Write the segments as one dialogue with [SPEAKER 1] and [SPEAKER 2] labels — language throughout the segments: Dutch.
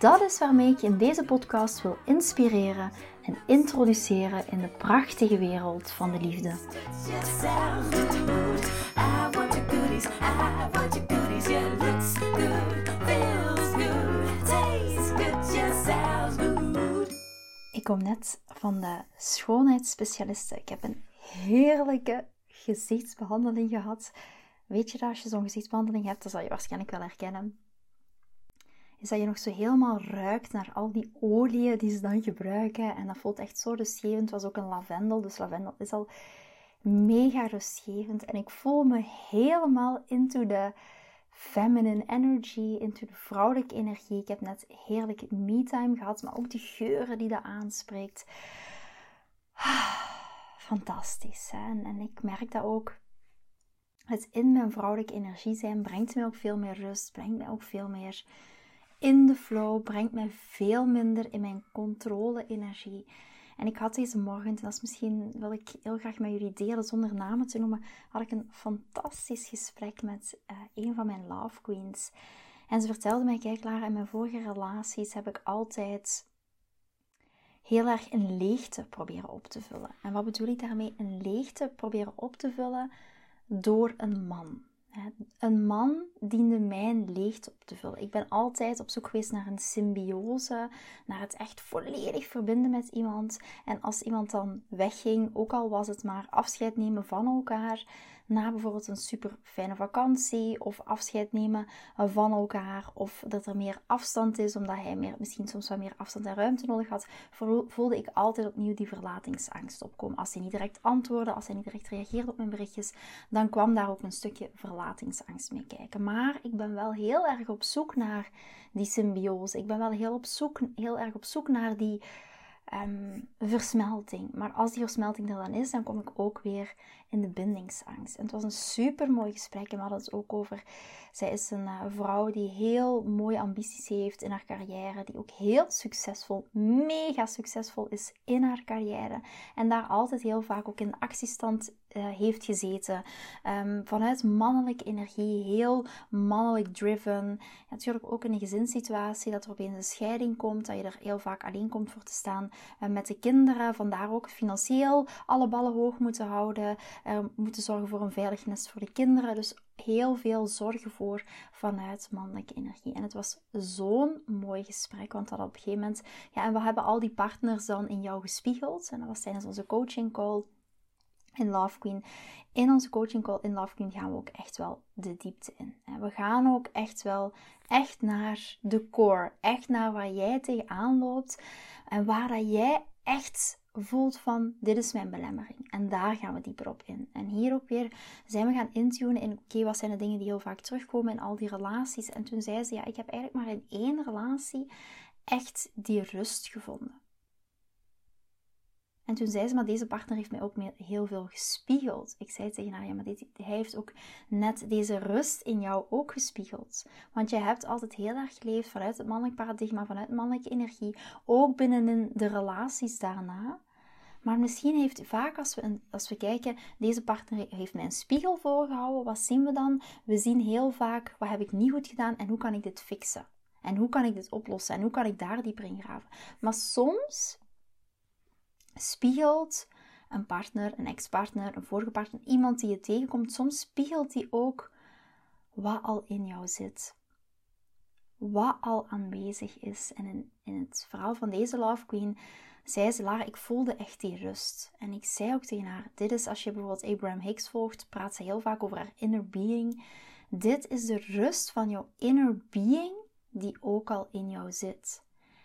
[SPEAKER 1] Dat is waarmee ik je in deze podcast wil inspireren en introduceren in de prachtige wereld van de liefde. Ik kom net van de schoonheidsspecialiste. Ik heb een heerlijke gezichtsbehandeling gehad. Weet je dat als je zo'n gezichtsbehandeling hebt, dan zal je waarschijnlijk wel herkennen is dat je nog zo helemaal ruikt naar al die oliën die ze dan gebruiken. En dat voelt echt zo rustgevend. Het was ook een lavendel, dus lavendel is al mega rustgevend. En ik voel me helemaal into de feminine energy, into de vrouwelijke energie. Ik heb net heerlijk me-time gehad, maar ook die geuren die dat aanspreekt. Fantastisch. Hè? En, ik merk dat ook het in mijn vrouwelijke energie zijn brengt me ook veel meer rust, brengt me ook veel meer in de flow, brengt mij veel minder in mijn controle-energie. En ik had deze morgen, en dat is misschien, wil ik heel graag met jullie delen, zonder namen te noemen, had ik een fantastisch gesprek met uh, een van mijn love queens. En ze vertelde mij, kijk Lara, in mijn vorige relaties heb ik altijd heel erg een leegte proberen op te vullen. En wat bedoel ik daarmee? Een leegte proberen op te vullen door een man. Een man diende mijn leegte op te vullen. Ik ben altijd op zoek geweest naar een symbiose, naar het echt volledig verbinden met iemand. En als iemand dan wegging, ook al was het maar afscheid nemen van elkaar, na bijvoorbeeld een super fijne vakantie of afscheid nemen van elkaar of dat er meer afstand is omdat hij meer, misschien soms wat meer afstand en ruimte nodig had, voelde ik altijd opnieuw die verlatingsangst opkomen. Als hij niet direct antwoordde, als hij niet direct reageerde op mijn berichtjes, dan kwam daar ook een stukje verlatingsangst mee kijken. Maar ik ben wel heel erg op zoek naar die symbiose. Ik ben wel heel, op zoek, heel erg op zoek naar die um, versmelting. Maar als die versmelting er dan is, dan kom ik ook weer in de bindingsangst. En het was een super mooi gesprek. En we hadden het ook over. Zij is een uh, vrouw die heel mooie ambities heeft in haar carrière. Die ook heel succesvol, mega succesvol is in haar carrière. En daar altijd heel vaak ook in actiestand uh, heeft gezeten. Um, vanuit mannelijke energie, heel mannelijk driven. Natuurlijk ook in een gezinssituatie dat er opeens een scheiding komt. Dat je er heel vaak alleen komt voor te staan uh, met de kinderen. Vandaar ook financieel alle ballen hoog moeten houden moeten zorgen voor een veilig nest voor de kinderen. Dus heel veel zorgen voor vanuit mannelijke energie. En het was zo'n mooi gesprek, want dat op een gegeven moment... Ja, en we hebben al die partners dan in jou gespiegeld. En dat was tijdens onze coaching call in Love Queen. In onze coaching call in Love Queen gaan we ook echt wel de diepte in. We gaan ook echt wel echt naar de core. Echt naar waar jij tegenaan loopt. En waar dat jij echt voelt van dit is mijn belemmering. En daar gaan we dieper op in. En hier ook weer zijn we gaan intunen in oké, wat zijn de dingen die heel vaak terugkomen in al die relaties. En toen zei ze ja, ik heb eigenlijk maar in één relatie echt die rust gevonden. En toen zei ze, maar deze partner heeft mij ook heel veel gespiegeld. Ik zei tegen haar, ja, maar hij heeft ook net deze rust in jou ook gespiegeld. Want jij hebt altijd heel erg geleefd vanuit het mannelijk paradigma, vanuit mannelijke energie, ook binnenin de relaties daarna. Maar misschien heeft vaak als we, als we kijken, deze partner heeft mij een spiegel voorgehouden, wat zien we dan? We zien heel vaak, wat heb ik niet goed gedaan en hoe kan ik dit fixen? En hoe kan ik dit oplossen? En hoe kan ik daar dieper in graven? Maar soms spiegelt een partner, een ex-partner, een vorige partner, iemand die je tegenkomt, soms spiegelt die ook wat al in jou zit. Wat al aanwezig is. En in, in het verhaal van deze Love Queen zei ze, Lara, ik voelde echt die rust. En ik zei ook tegen haar, dit is als je bijvoorbeeld Abraham Hicks volgt, praat ze heel vaak over haar inner being. Dit is de rust van jouw inner being die ook al in jou zit.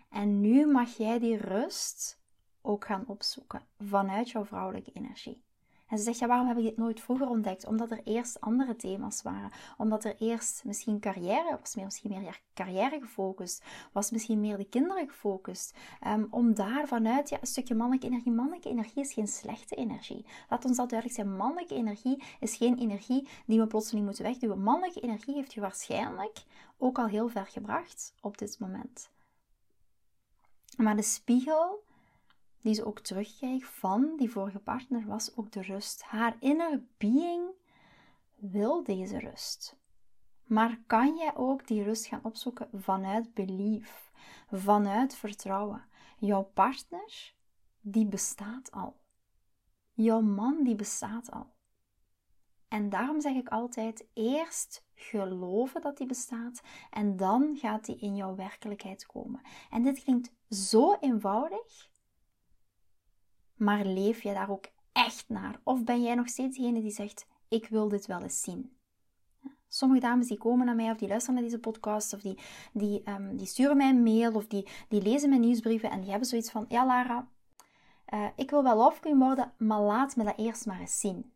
[SPEAKER 1] En nu mag jij die rust ook gaan opzoeken vanuit jouw vrouwelijke energie. En ze zegt, ja, waarom heb ik dit nooit vroeger ontdekt? Omdat er eerst andere thema's waren. Omdat er eerst misschien carrière, was misschien meer carrière gefocust. Was misschien meer de kinderen gefocust. Um, om daar vanuit, ja, een stukje mannelijke energie. Mannelijke energie is geen slechte energie. Laat ons dat duidelijk zijn. Mannelijke energie is geen energie die we plotseling moeten wegduwen. Mannelijke energie heeft je waarschijnlijk ook al heel ver gebracht op dit moment. Maar de spiegel die ze ook terugkreeg van die vorige partner was ook de rust. Haar inner being wil deze rust. Maar kan jij ook die rust gaan opzoeken vanuit belief, vanuit vertrouwen? Jouw partner, die bestaat al. Jouw man, die bestaat al. En daarom zeg ik altijd: eerst geloven dat die bestaat en dan gaat die in jouw werkelijkheid komen. En dit klinkt zo eenvoudig, maar leef je daar ook echt naar? Of ben jij nog steeds degene die zegt: Ik wil dit wel eens zien? Sommige dames die komen naar mij of die luisteren naar deze podcast of die, die, um, die sturen mij een mail of die, die lezen mijn nieuwsbrieven en die hebben zoiets van: Ja, Lara, uh, ik wil wel queen worden, maar laat me dat eerst maar eens zien.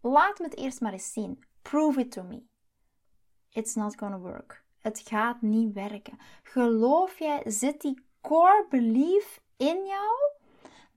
[SPEAKER 1] Laat me het eerst maar eens zien. Prove it to me. It's not gonna work. Het gaat niet werken. Geloof jij, zit die core belief in jou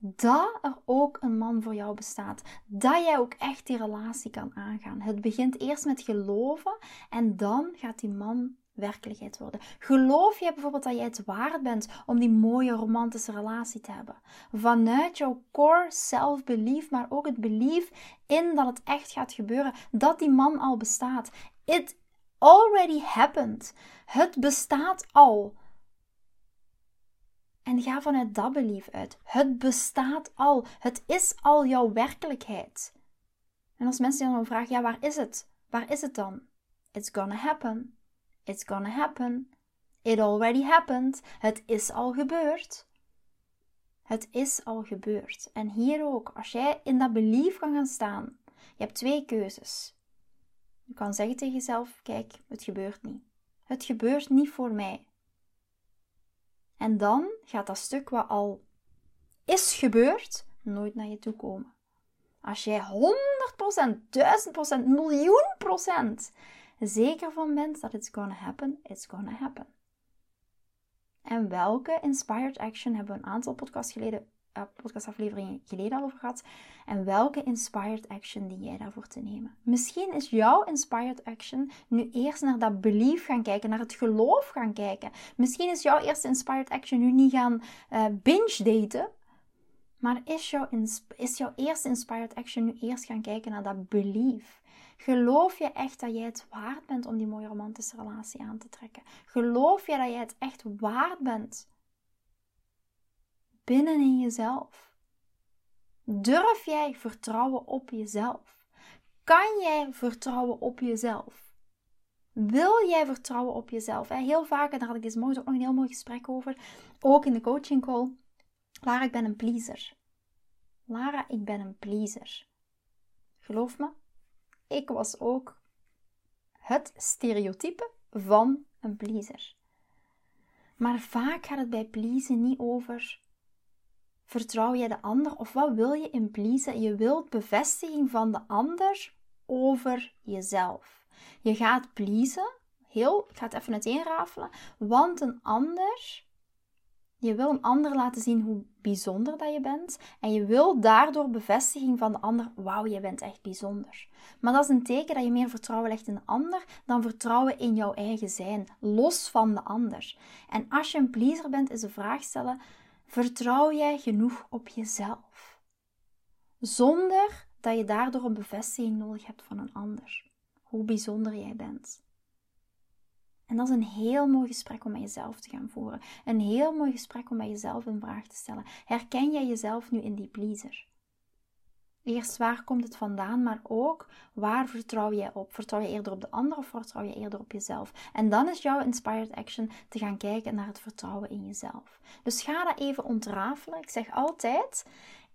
[SPEAKER 1] dat er ook een man voor jou bestaat. Dat jij ook echt die relatie kan aangaan. Het begint eerst met geloven en dan gaat die man werkelijkheid worden. Geloof jij bijvoorbeeld dat jij het waard bent om die mooie romantische relatie te hebben? Vanuit jouw core self-belief, maar ook het belief in dat het echt gaat gebeuren. Dat die man al bestaat. It already happened. Het bestaat al. En ga vanuit dat belief uit. Het bestaat al. Het is al jouw werkelijkheid. En als mensen dan vragen, ja, waar is het? Waar is het dan? It's gonna happen. It's gonna happen. It already happened. Het is al gebeurd. Het is al gebeurd. En hier ook, als jij in dat belief kan gaan staan, je hebt twee keuzes. Je kan zeggen tegen jezelf: kijk, het gebeurt niet. Het gebeurt niet voor mij. En dan gaat dat stuk wat al is gebeurd, nooit naar je toe komen. Als jij 100%, 1000%, miljoen procent zeker van bent dat it's gonna happen, it's gonna happen. En welke inspired action hebben we een aantal podcasts geleden, uh, podcastafleveringen geleden al over gehad? En welke inspired action die jij daarvoor te nemen? Misschien is jouw inspired action nu eerst naar dat belief gaan kijken, naar het geloof gaan kijken. Misschien is jouw eerste inspired action nu niet gaan uh, binge daten. Maar is jouw, is jouw eerste inspired action nu eerst gaan kijken naar dat belief? Geloof je echt dat jij het waard bent om die mooie romantische relatie aan te trekken? Geloof je dat jij het echt waard bent? Binnen in jezelf. Durf jij vertrouwen op jezelf? Kan jij vertrouwen op jezelf? Wil jij vertrouwen op jezelf? Heel vaak, en daar had ik deze morgen ook nog een heel mooi gesprek over, ook in de coaching call. Lara, ik ben een pleaser. Lara, ik ben een pleaser. Geloof me, ik was ook het stereotype van een pleaser. Maar vaak gaat het bij pleasen niet over vertrouw je de ander of wat wil je in pleasen? Je wilt bevestiging van de ander over jezelf. Je gaat pleasen, heel, ik ga het even uiteenrafelen, want een ander je wil een ander laten zien hoe bijzonder dat je bent. En je wil daardoor bevestiging van de ander. Wauw, je bent echt bijzonder. Maar dat is een teken dat je meer vertrouwen legt in de ander dan vertrouwen in jouw eigen zijn. Los van de ander. En als je een pleaser bent, is de vraag stellen: vertrouw jij genoeg op jezelf? Zonder dat je daardoor een bevestiging nodig hebt van een ander. Hoe bijzonder jij bent. En dat is een heel mooi gesprek om met jezelf te gaan voeren. Een heel mooi gesprek om bij jezelf een vraag te stellen. Herken jij jezelf nu in die pleaser? Eerst waar komt het vandaan, maar ook waar vertrouw jij op? Vertrouw je eerder op de ander of vertrouw je eerder op jezelf? En dan is jouw inspired action te gaan kijken naar het vertrouwen in jezelf. Dus ga dat even ontrafelen. Ik zeg altijd: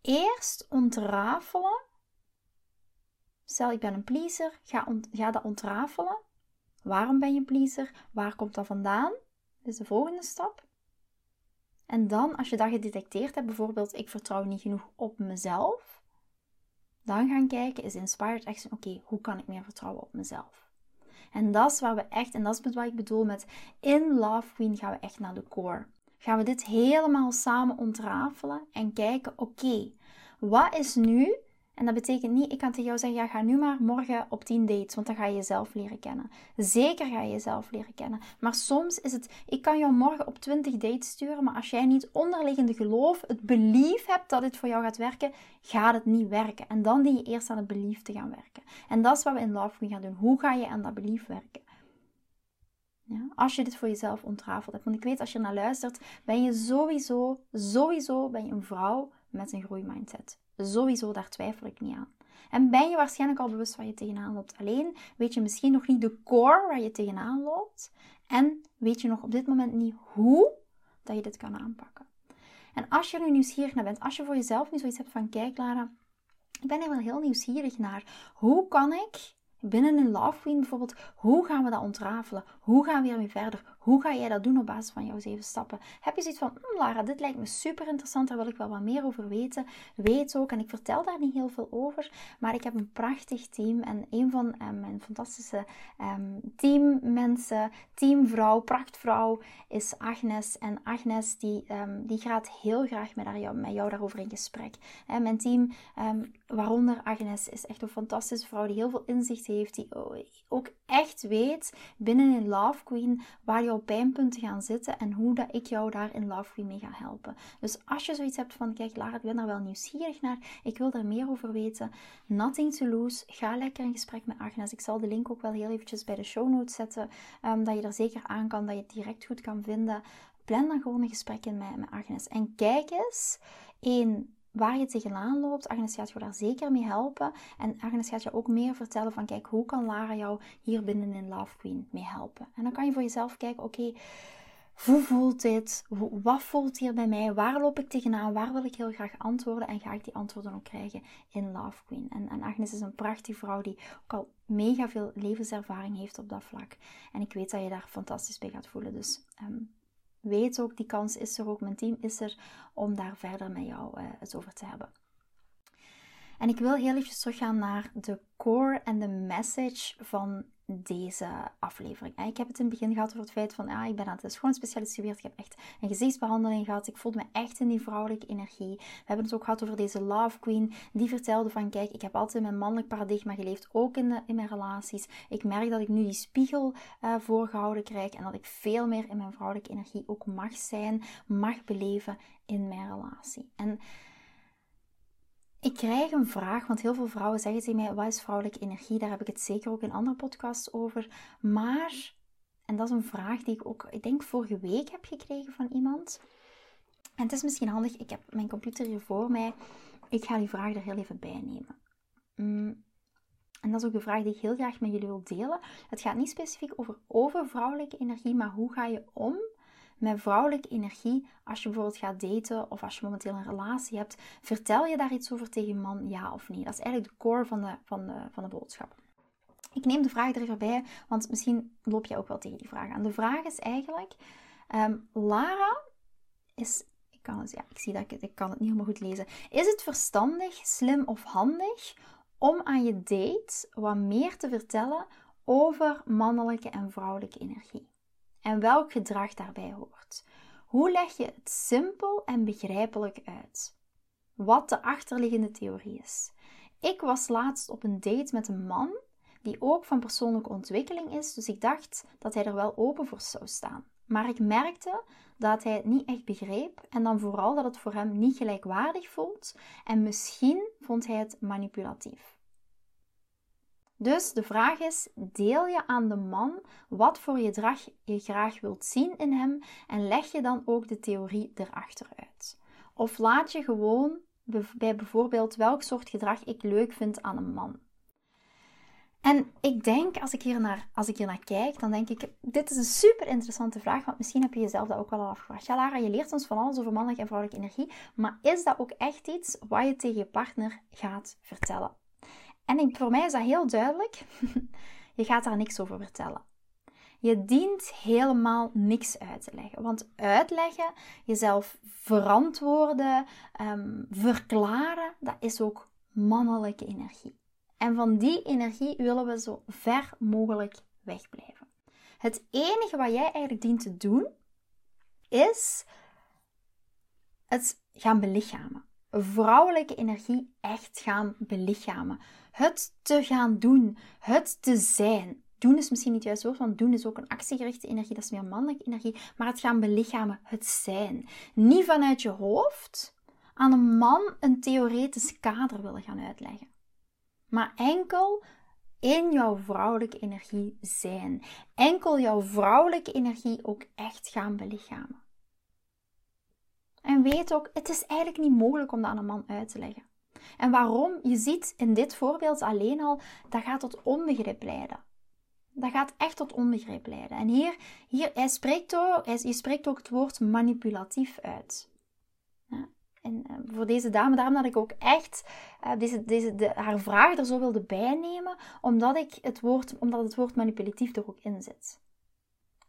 [SPEAKER 1] eerst ontrafelen. Stel, ik ben een pleaser, ga, ga dat ontrafelen. Waarom ben je pleaser? Waar komt dat vandaan? Dat is de volgende stap. En dan, als je dat gedetecteerd hebt, bijvoorbeeld ik vertrouw niet genoeg op mezelf, dan gaan kijken is inspired action. Oké, hoe kan ik meer vertrouwen op mezelf? En dat is waar we echt, en dat is wat ik bedoel met in Love Queen gaan we echt naar de core. Gaan we dit helemaal samen ontrafelen en kijken, oké, wat is nu en dat betekent niet, ik kan tegen jou zeggen, ja, ga nu maar morgen op 10 dates, want dan ga je jezelf leren kennen. Zeker ga je jezelf leren kennen. Maar soms is het, ik kan jou morgen op 20 dates sturen, maar als jij niet onderliggende geloof, het belief hebt dat dit voor jou gaat werken, gaat het niet werken. En dan dien je eerst aan het belief te gaan werken. En dat is wat we in Love gaan doen. Hoe ga je aan dat belief werken? Ja, als je dit voor jezelf ontrafeld hebt. Want ik weet, als je naar luistert, ben je sowieso, sowieso ben je een vrouw met een groeimindset. Sowieso, daar twijfel ik niet aan. En ben je waarschijnlijk al bewust waar je tegenaan loopt. Alleen weet je misschien nog niet de core waar je tegenaan loopt. En weet je nog op dit moment niet hoe dat je dit kan aanpakken. En als je er nu nieuwsgierig naar bent, als je voor jezelf nu zoiets hebt van, kijk Lara, ik ben er wel heel nieuwsgierig naar. Hoe kan ik binnen een Love Queen bijvoorbeeld, hoe gaan we dat ontrafelen? Hoe gaan we ermee verder? Hoe ga jij dat doen op basis van jouw zeven stappen? Heb je zoiets van, hm, Lara, dit lijkt me super interessant, daar wil ik wel wat meer over weten. Weet ook, en ik vertel daar niet heel veel over, maar ik heb een prachtig team. En een van um, mijn fantastische um, teammensen, teamvrouw, prachtvrouw, is Agnes. En Agnes, die, um, die gaat heel graag met, met jou daarover in gesprek. Mijn team, waaronder Agnes, is echt een fantastische vrouw die heel veel inzicht heeft, die ook echt weet binnen een Love Queen waar jouw pijnpunten gaan zitten en hoe dat ik jou daar in Love Queen mee ga helpen. Dus als je zoiets hebt van, kijk Lara, ik ben daar wel nieuwsgierig naar, ik wil daar meer over weten, nothing to lose, ga lekker in gesprek met Agnes. Ik zal de link ook wel heel eventjes bij de show notes zetten, um, dat je er zeker aan kan, dat je het direct goed kan vinden. Plan dan gewoon een gesprek in met, met Agnes. En kijk eens, één, waar je tegenaan loopt. Agnes gaat je daar zeker mee helpen. En Agnes gaat je ook meer vertellen van, kijk, hoe kan Lara jou hier binnen in Love Queen mee helpen? En dan kan je voor jezelf kijken, oké, hoe voelt dit? Wat voelt hier bij mij? Waar loop ik tegenaan? Waar wil ik heel graag antwoorden? En ga ik die antwoorden ook krijgen in Love Queen? En, Agnes is een prachtige vrouw die ook al mega veel levenservaring heeft op dat vlak. En ik weet dat je daar fantastisch bij gaat voelen. Dus um, weet ook, die kans is er ook. Mijn team is er om daar verder met jou het over te hebben. En ik wil heel even teruggaan naar de core en de message van deze aflevering. Ik heb het in het begin gehad over het feit van, ja, ik ben aan het schoonspecialiseerd. Ik heb echt een gezichtsbehandeling gehad. Ik voelde me echt in die vrouwelijke energie. We hebben het ook gehad over deze Love Queen. Die vertelde van, kijk, ik heb altijd mijn mannelijk paradigma geleefd. Ook in, de, in mijn relaties. Ik merk dat ik nu die spiegel uh, voorgehouden krijg. En dat ik veel meer in mijn vrouwelijke energie ook mag zijn. Mag beleven in mijn relatie. En ik krijg een vraag, want heel veel vrouwen zeggen tegen mij: wat is vrouwelijke energie? Daar heb ik het zeker ook in andere podcasts over. Maar, en dat is een vraag die ik ook, ik denk, vorige week heb gekregen van iemand. En het is misschien handig, ik heb mijn computer hier voor mij. Ik ga die vraag er heel even bij nemen. Mm, en dat is ook de vraag die ik heel graag met jullie wil delen. Het gaat niet specifiek over, over vrouwelijke energie, maar hoe ga je om met vrouwelijke energie als je bijvoorbeeld gaat daten of als je momenteel een relatie hebt? Vertel je daar iets over tegen man, ja of nee? Dat is eigenlijk de core van de, van de, van de boodschap. Ik neem de vraag er even bij, want misschien loop je ook wel tegen die vraag aan. De vraag is eigenlijk, ehm, Lara is ik kan het, ja, ik zie dat ik, ik kan het niet helemaal goed lezen. Is het verstandig, slim of handig om aan je date wat meer te vertellen over mannelijke en vrouwelijke energie? En welk gedrag daarbij hoort. Hoe leg je het simpel en begrijpelijk uit? Wat de achterliggende theorie is. Ik was laatst op een date met een man die ook van persoonlijke ontwikkeling is, dus ik dacht dat hij er wel open voor zou staan. Maar ik merkte dat hij het niet echt begreep en dan vooral dat het voor hem niet gelijkwaardig voelt en misschien vond hij het manipulatief. Dus de vraag is: deel je aan de man wat voor gedrag je graag wilt zien in hem en leg je dan ook de theorie erachter uit? Of laat je gewoon bij bijvoorbeeld welk soort gedrag ik leuk vind aan een man? En ik denk, als ik, hier naar, als ik hier naar kijk, dan denk ik, dit is een super interessante vraag, want misschien heb je jezelf dat ook wel al afgevraagd. Ja, Lara, je leert ons van alles over mannelijke en vrouwelijke energie, maar is dat ook echt iets wat je tegen je partner gaat vertellen? En voor mij is dat heel duidelijk. je gaat daar niks over vertellen. Je dient helemaal niks uit te leggen. Want uitleggen, jezelf verantwoorden, um, verklaren, dat is ook mannelijke energie. En van die energie willen we zo ver mogelijk wegblijven. Het enige wat jij eigenlijk dient te doen, is het gaan belichamen. Vrouwelijke energie echt gaan belichamen. Het te gaan doen. Het te zijn. Doen is misschien niet juist woord, want doen is ook een actiegerichte energie. Dat is meer mannelijke energie. Maar het gaan belichamen. Het zijn. Niet vanuit je hoofd aan een man een theoretisch kader willen gaan uitleggen. Maar enkel in jouw vrouwelijke energie zijn. Enkel jouw vrouwelijke energie ook echt gaan belichamen. En weet ook, het is eigenlijk niet mogelijk om dat aan een man uit te leggen. En waarom? Je ziet in dit voorbeeld alleen al, dat gaat tot onbegrip leiden. Dat gaat echt tot onbegrip leiden. En hier, hier hij spreekt ook, je spreekt ook het woord manipulatief uit. Ja. En uh, voor deze dame, daarom dat ik ook echt uh, deze, deze, de, haar vraag er zo wilde bijnemen, omdat, ik het woord, omdat het woord manipulatief er ook in zit.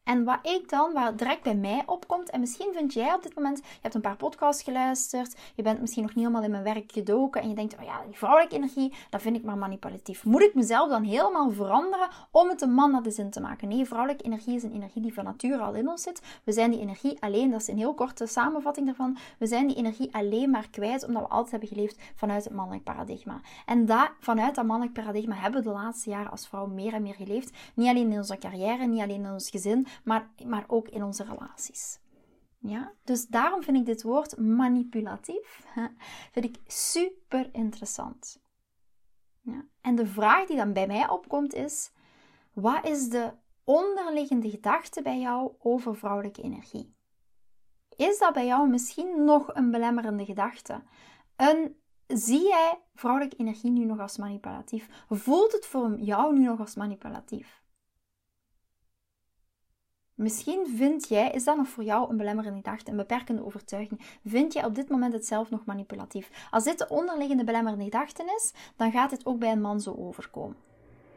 [SPEAKER 1] En wat ik dan, wat direct bij mij opkomt, en misschien vind jij op dit moment, je hebt een paar podcasts geluisterd, je bent misschien nog niet helemaal in mijn werk gedoken en je denkt, oh ja, die vrouwelijke energie, dat vind ik maar manipulatief. Moet ik mezelf dan helemaal veranderen om het een man naar de zin te maken? Nee, vrouwelijke energie is een energie die van nature al in ons zit. We zijn die energie alleen, dat is een heel korte samenvatting daarvan, we zijn die energie alleen maar kwijt omdat we altijd hebben geleefd vanuit het mannelijk paradigma. En dat, vanuit dat mannelijk paradigma hebben we de laatste jaren als vrouw meer en meer geleefd. Niet alleen in onze carrière, niet alleen in ons gezin, maar, maar ook in onze relaties. Ja? Dus daarom vind ik dit woord manipulatief vind ik super interessant. Ja? En de vraag die dan bij mij opkomt is: wat is de onderliggende gedachte bij jou over vrouwelijke energie? Is dat bij jou misschien nog een belemmerende gedachte? Een, zie jij vrouwelijke energie nu nog als manipulatief? Voelt het voor jou nu nog als manipulatief? Misschien vind jij, is dat nog voor jou een belemmerende gedachte, een beperkende overtuiging? Vind jij op dit moment het zelf nog manipulatief? Als dit de onderliggende belemmerende gedachte is, dan gaat dit ook bij een man zo overkomen.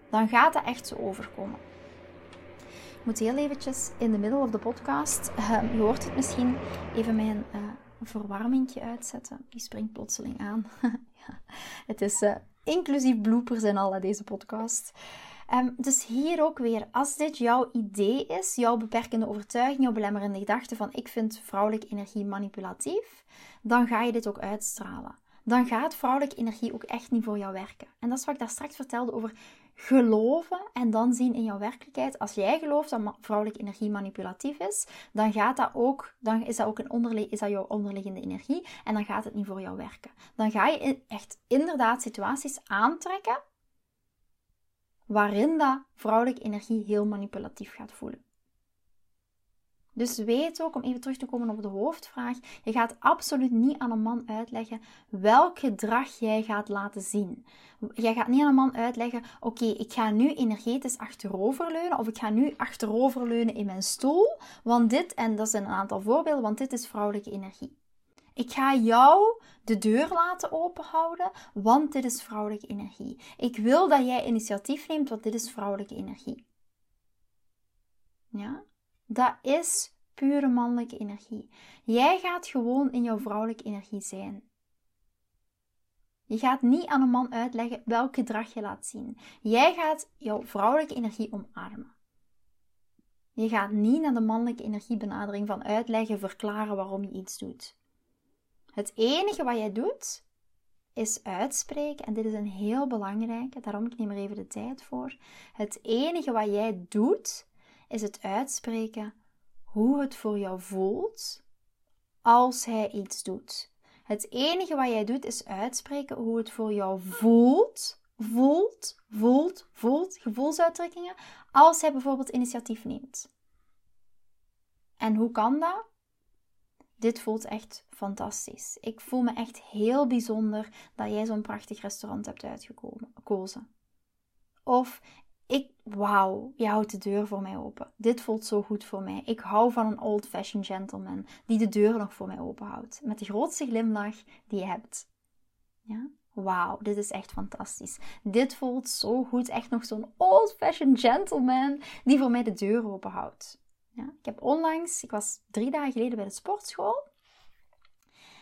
[SPEAKER 1] Dan gaat dat echt zo overkomen. Ik moet heel eventjes in de middle of de podcast, uh, je hoort het misschien, even mijn uh, verwarmingje uitzetten. Die springt plotseling aan. ja, het is uh, inclusief bloopers en al deze podcast. Um, dus hier ook weer, als dit jouw idee is, jouw beperkende overtuiging, jouw belemmerende gedachte van ik vind vrouwelijke energie manipulatief, dan ga je dit ook uitstralen. Dan gaat vrouwelijke energie ook echt niet voor jou werken. En dat is wat ik daar straks vertelde over geloven en dan zien in jouw werkelijkheid. Als jij gelooft dat vrouwelijke energie manipulatief is, dan gaat dat ook, dan is dat ook een is dat jouw onderliggende energie en dan gaat het niet voor jou werken. Dan ga je echt inderdaad situaties aantrekken waarin dat vrouwelijke energie heel manipulatief gaat voelen. Dus weet ook, om even terug te komen op de hoofdvraag, je gaat absoluut niet aan een man uitleggen welk gedrag jij gaat laten zien. Jij gaat niet aan een man uitleggen, oké, ik ga nu energetisch achteroverleunen of ik ga nu achteroverleunen in mijn stoel, want dit, en dat zijn een aantal voorbeelden, want dit is vrouwelijke energie. Ik ga jou de deur laten openhouden, want dit is vrouwelijke energie. Ik wil dat jij initiatief neemt, want dit is vrouwelijke energie. Ja? Dat is pure mannelijke energie. Jij gaat gewoon in jouw vrouwelijke energie zijn. Je gaat niet aan een man uitleggen welk gedrag je laat zien. Jij gaat jouw vrouwelijke energie omarmen. Je gaat niet naar de mannelijke energiebenadering van uitleggen, verklaren waarom je iets doet. Het enige wat jij doet, is uitspreken. En dit is een heel belangrijke, daarom ik er even de tijd voor. Het enige wat jij doet, is het uitspreken hoe het voor jou voelt als hij iets doet. Het enige wat jij doet, is uitspreken hoe het voor jou voelt, voelt, voelt, voelt, gevoelsuitdrukkingen, als hij bijvoorbeeld initiatief neemt. En hoe kan dat? Dit voelt echt fantastisch. Ik voel me echt heel bijzonder dat jij zo'n prachtig restaurant hebt uitgekozen. Of ik, wauw, je houdt de deur voor mij open. Dit voelt zo goed voor mij. Ik hou van een old-fashioned gentleman die de deur nog voor mij open houdt. Met de grootste glimlach die je hebt. Ja? Wauw, dit is echt fantastisch. Dit voelt zo goed. Echt nog zo'n old-fashioned gentleman die voor mij de deur open houdt. Ik heb onlangs, ik was drie dagen geleden bij de sportschool.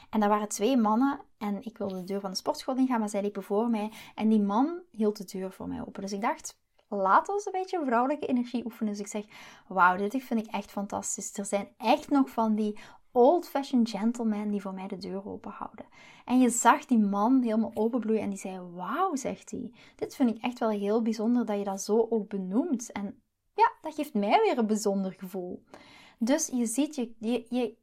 [SPEAKER 1] En daar waren twee mannen en ik wilde de deur van de sportschool ingaan, maar zij liepen voor mij. En die man hield de deur voor mij open. Dus ik dacht, laat ons een beetje vrouwelijke energie oefenen. Dus ik zeg, wauw, dit vind ik echt fantastisch. Er zijn echt nog van die old-fashioned gentlemen die voor mij de deur open houden. En je zag die man helemaal openbloeien en die zei, wauw, zegt hij. Dit vind ik echt wel heel bijzonder dat je dat zo ook benoemt. En ja, dat geeft mij weer een bijzonder gevoel. Dus je ziet, je, je,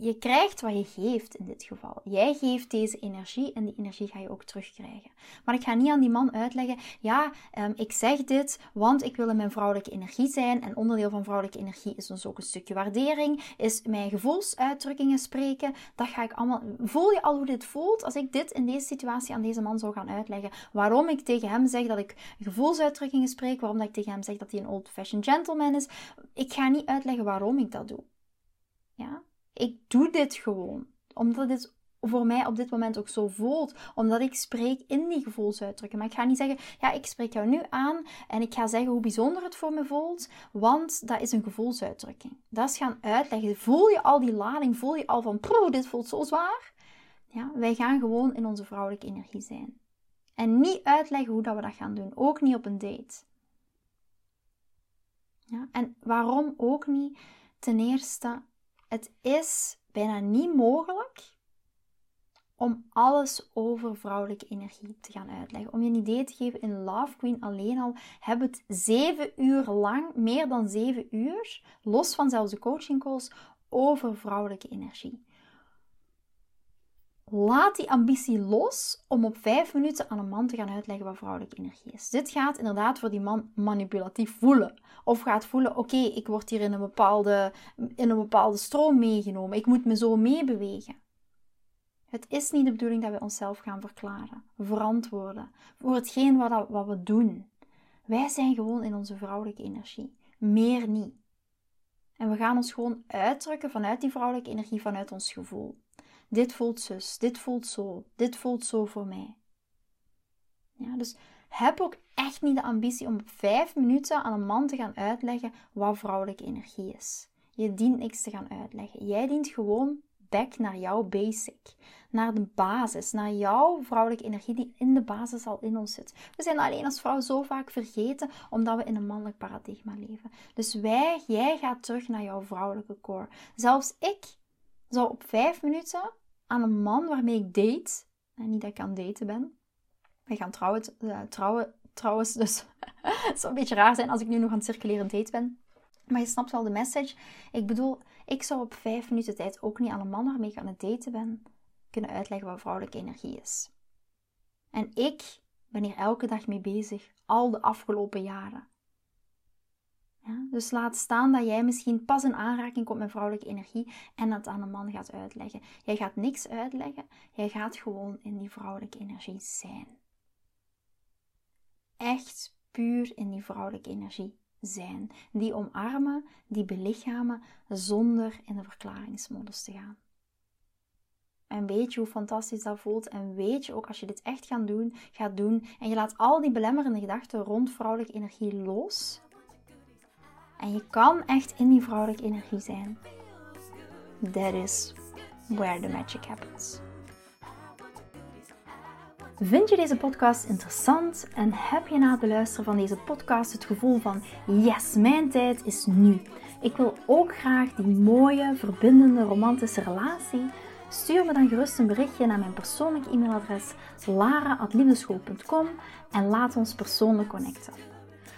[SPEAKER 1] je krijgt wat je geeft in dit geval. Jij geeft deze energie en die energie ga je ook terugkrijgen. Maar ik ga niet aan die man uitleggen, ja, um, ik zeg dit, want ik wil in mijn vrouwelijke energie zijn. En onderdeel van vrouwelijke energie is dus ook een stukje waardering, is mijn gevoelsuitdrukkingen spreken. Dat ga ik allemaal. Voel je al hoe dit voelt als ik dit in deze situatie aan deze man zou gaan uitleggen? Waarom ik tegen hem zeg dat ik gevoelsuitdrukkingen spreek, waarom dat ik tegen hem zeg dat hij een old-fashioned gentleman is. Ik ga niet uitleggen waarom ik dat doe. Ja? Ik doe dit gewoon. Omdat dit voor mij op dit moment ook zo voelt. Omdat ik spreek in die gevoelsuitdrukken. Maar ik ga niet zeggen, ja, ik spreek jou nu aan en ik ga zeggen hoe bijzonder het voor me voelt. Want dat is een gevoelsuitdrukking. Dat is gaan uitleggen. Voel je al die lading? Voel je al van, proe, dit voelt zo zwaar? Ja, wij gaan gewoon in onze vrouwelijke energie zijn. En niet uitleggen hoe dat we dat gaan doen. Ook niet op een date. Ja, en waarom ook niet? Ten eerste, het is bijna niet mogelijk om alles over vrouwelijke energie te gaan uitleggen. Om je een idee te geven, in Love Queen alleen al hebben het zeven uur lang, meer dan zeven uur, los van zelfs de coaching calls, over vrouwelijke energie. Laat die ambitie los om op vijf minuten aan een man te gaan uitleggen wat vrouwelijke energie is. Dit gaat inderdaad voor die man manipulatief voelen. Of gaat voelen, oké, ik word hier in een, bepaalde, in een bepaalde stroom meegenomen. Ik moet me zo meebewegen. Het is niet de bedoeling dat we onszelf gaan verklaren, verantwoorden voor hetgeen wat, wat we doen. Wij zijn gewoon in onze vrouwelijke energie. Meer niet. En we gaan ons gewoon uitdrukken vanuit die vrouwelijke energie, vanuit ons gevoel. Dit voelt zus, dit voelt zo, dit voelt zo voor mij. Ja, dus heb ook echt niet de ambitie om vijf minuten aan een man te gaan uitleggen wat vrouwelijke energie is. Je dient niks te gaan uitleggen. Jij dient gewoon back naar jouw basic. Naar de basis, naar jouw vrouwelijke energie die in de basis al in ons zit. We zijn alleen als vrouw zo vaak vergeten omdat we in een mannelijk paradigma leven. Dus wij, jij gaat terug naar jouw vrouwelijke core. Zelfs ik zou op vijf minuten aan een man waarmee ik date, en niet dat ik aan het daten ben, wij gaan trouwen, uh, trouwen trouwens, dus het zou een beetje raar zijn als ik nu nog aan het circuleren date ben. Maar je snapt wel de message. Ik bedoel, ik zou op vijf minuten tijd ook niet aan een man waarmee ik aan het daten ben kunnen uitleggen wat vrouwelijke energie is. En ik ben hier elke dag mee bezig, al de afgelopen jaren. Ja, dus laat staan dat jij misschien pas in aanraking komt met vrouwelijke energie en dat aan een man gaat uitleggen. Jij gaat niks uitleggen, jij gaat gewoon in die vrouwelijke energie zijn. Echt puur in die vrouwelijke energie zijn. Die omarmen, die belichamen zonder in de verklaringsmodus te gaan. En weet je hoe fantastisch dat voelt. En weet je ook als je dit echt gaat doen, gaat doen en je laat al die belemmerende gedachten rond vrouwelijke energie los en je kan echt in die vrouwelijke energie zijn. That is where the magic happens. Vind je deze podcast interessant en heb je na het beluisteren van deze podcast het gevoel van yes, mijn tijd is nu. Ik wil ook graag die mooie, verbindende, romantische relatie. Stuur me dan gerust een berichtje naar mijn persoonlijke e-mailadres lara.liefdeschool.com en laat ons persoonlijk connecten.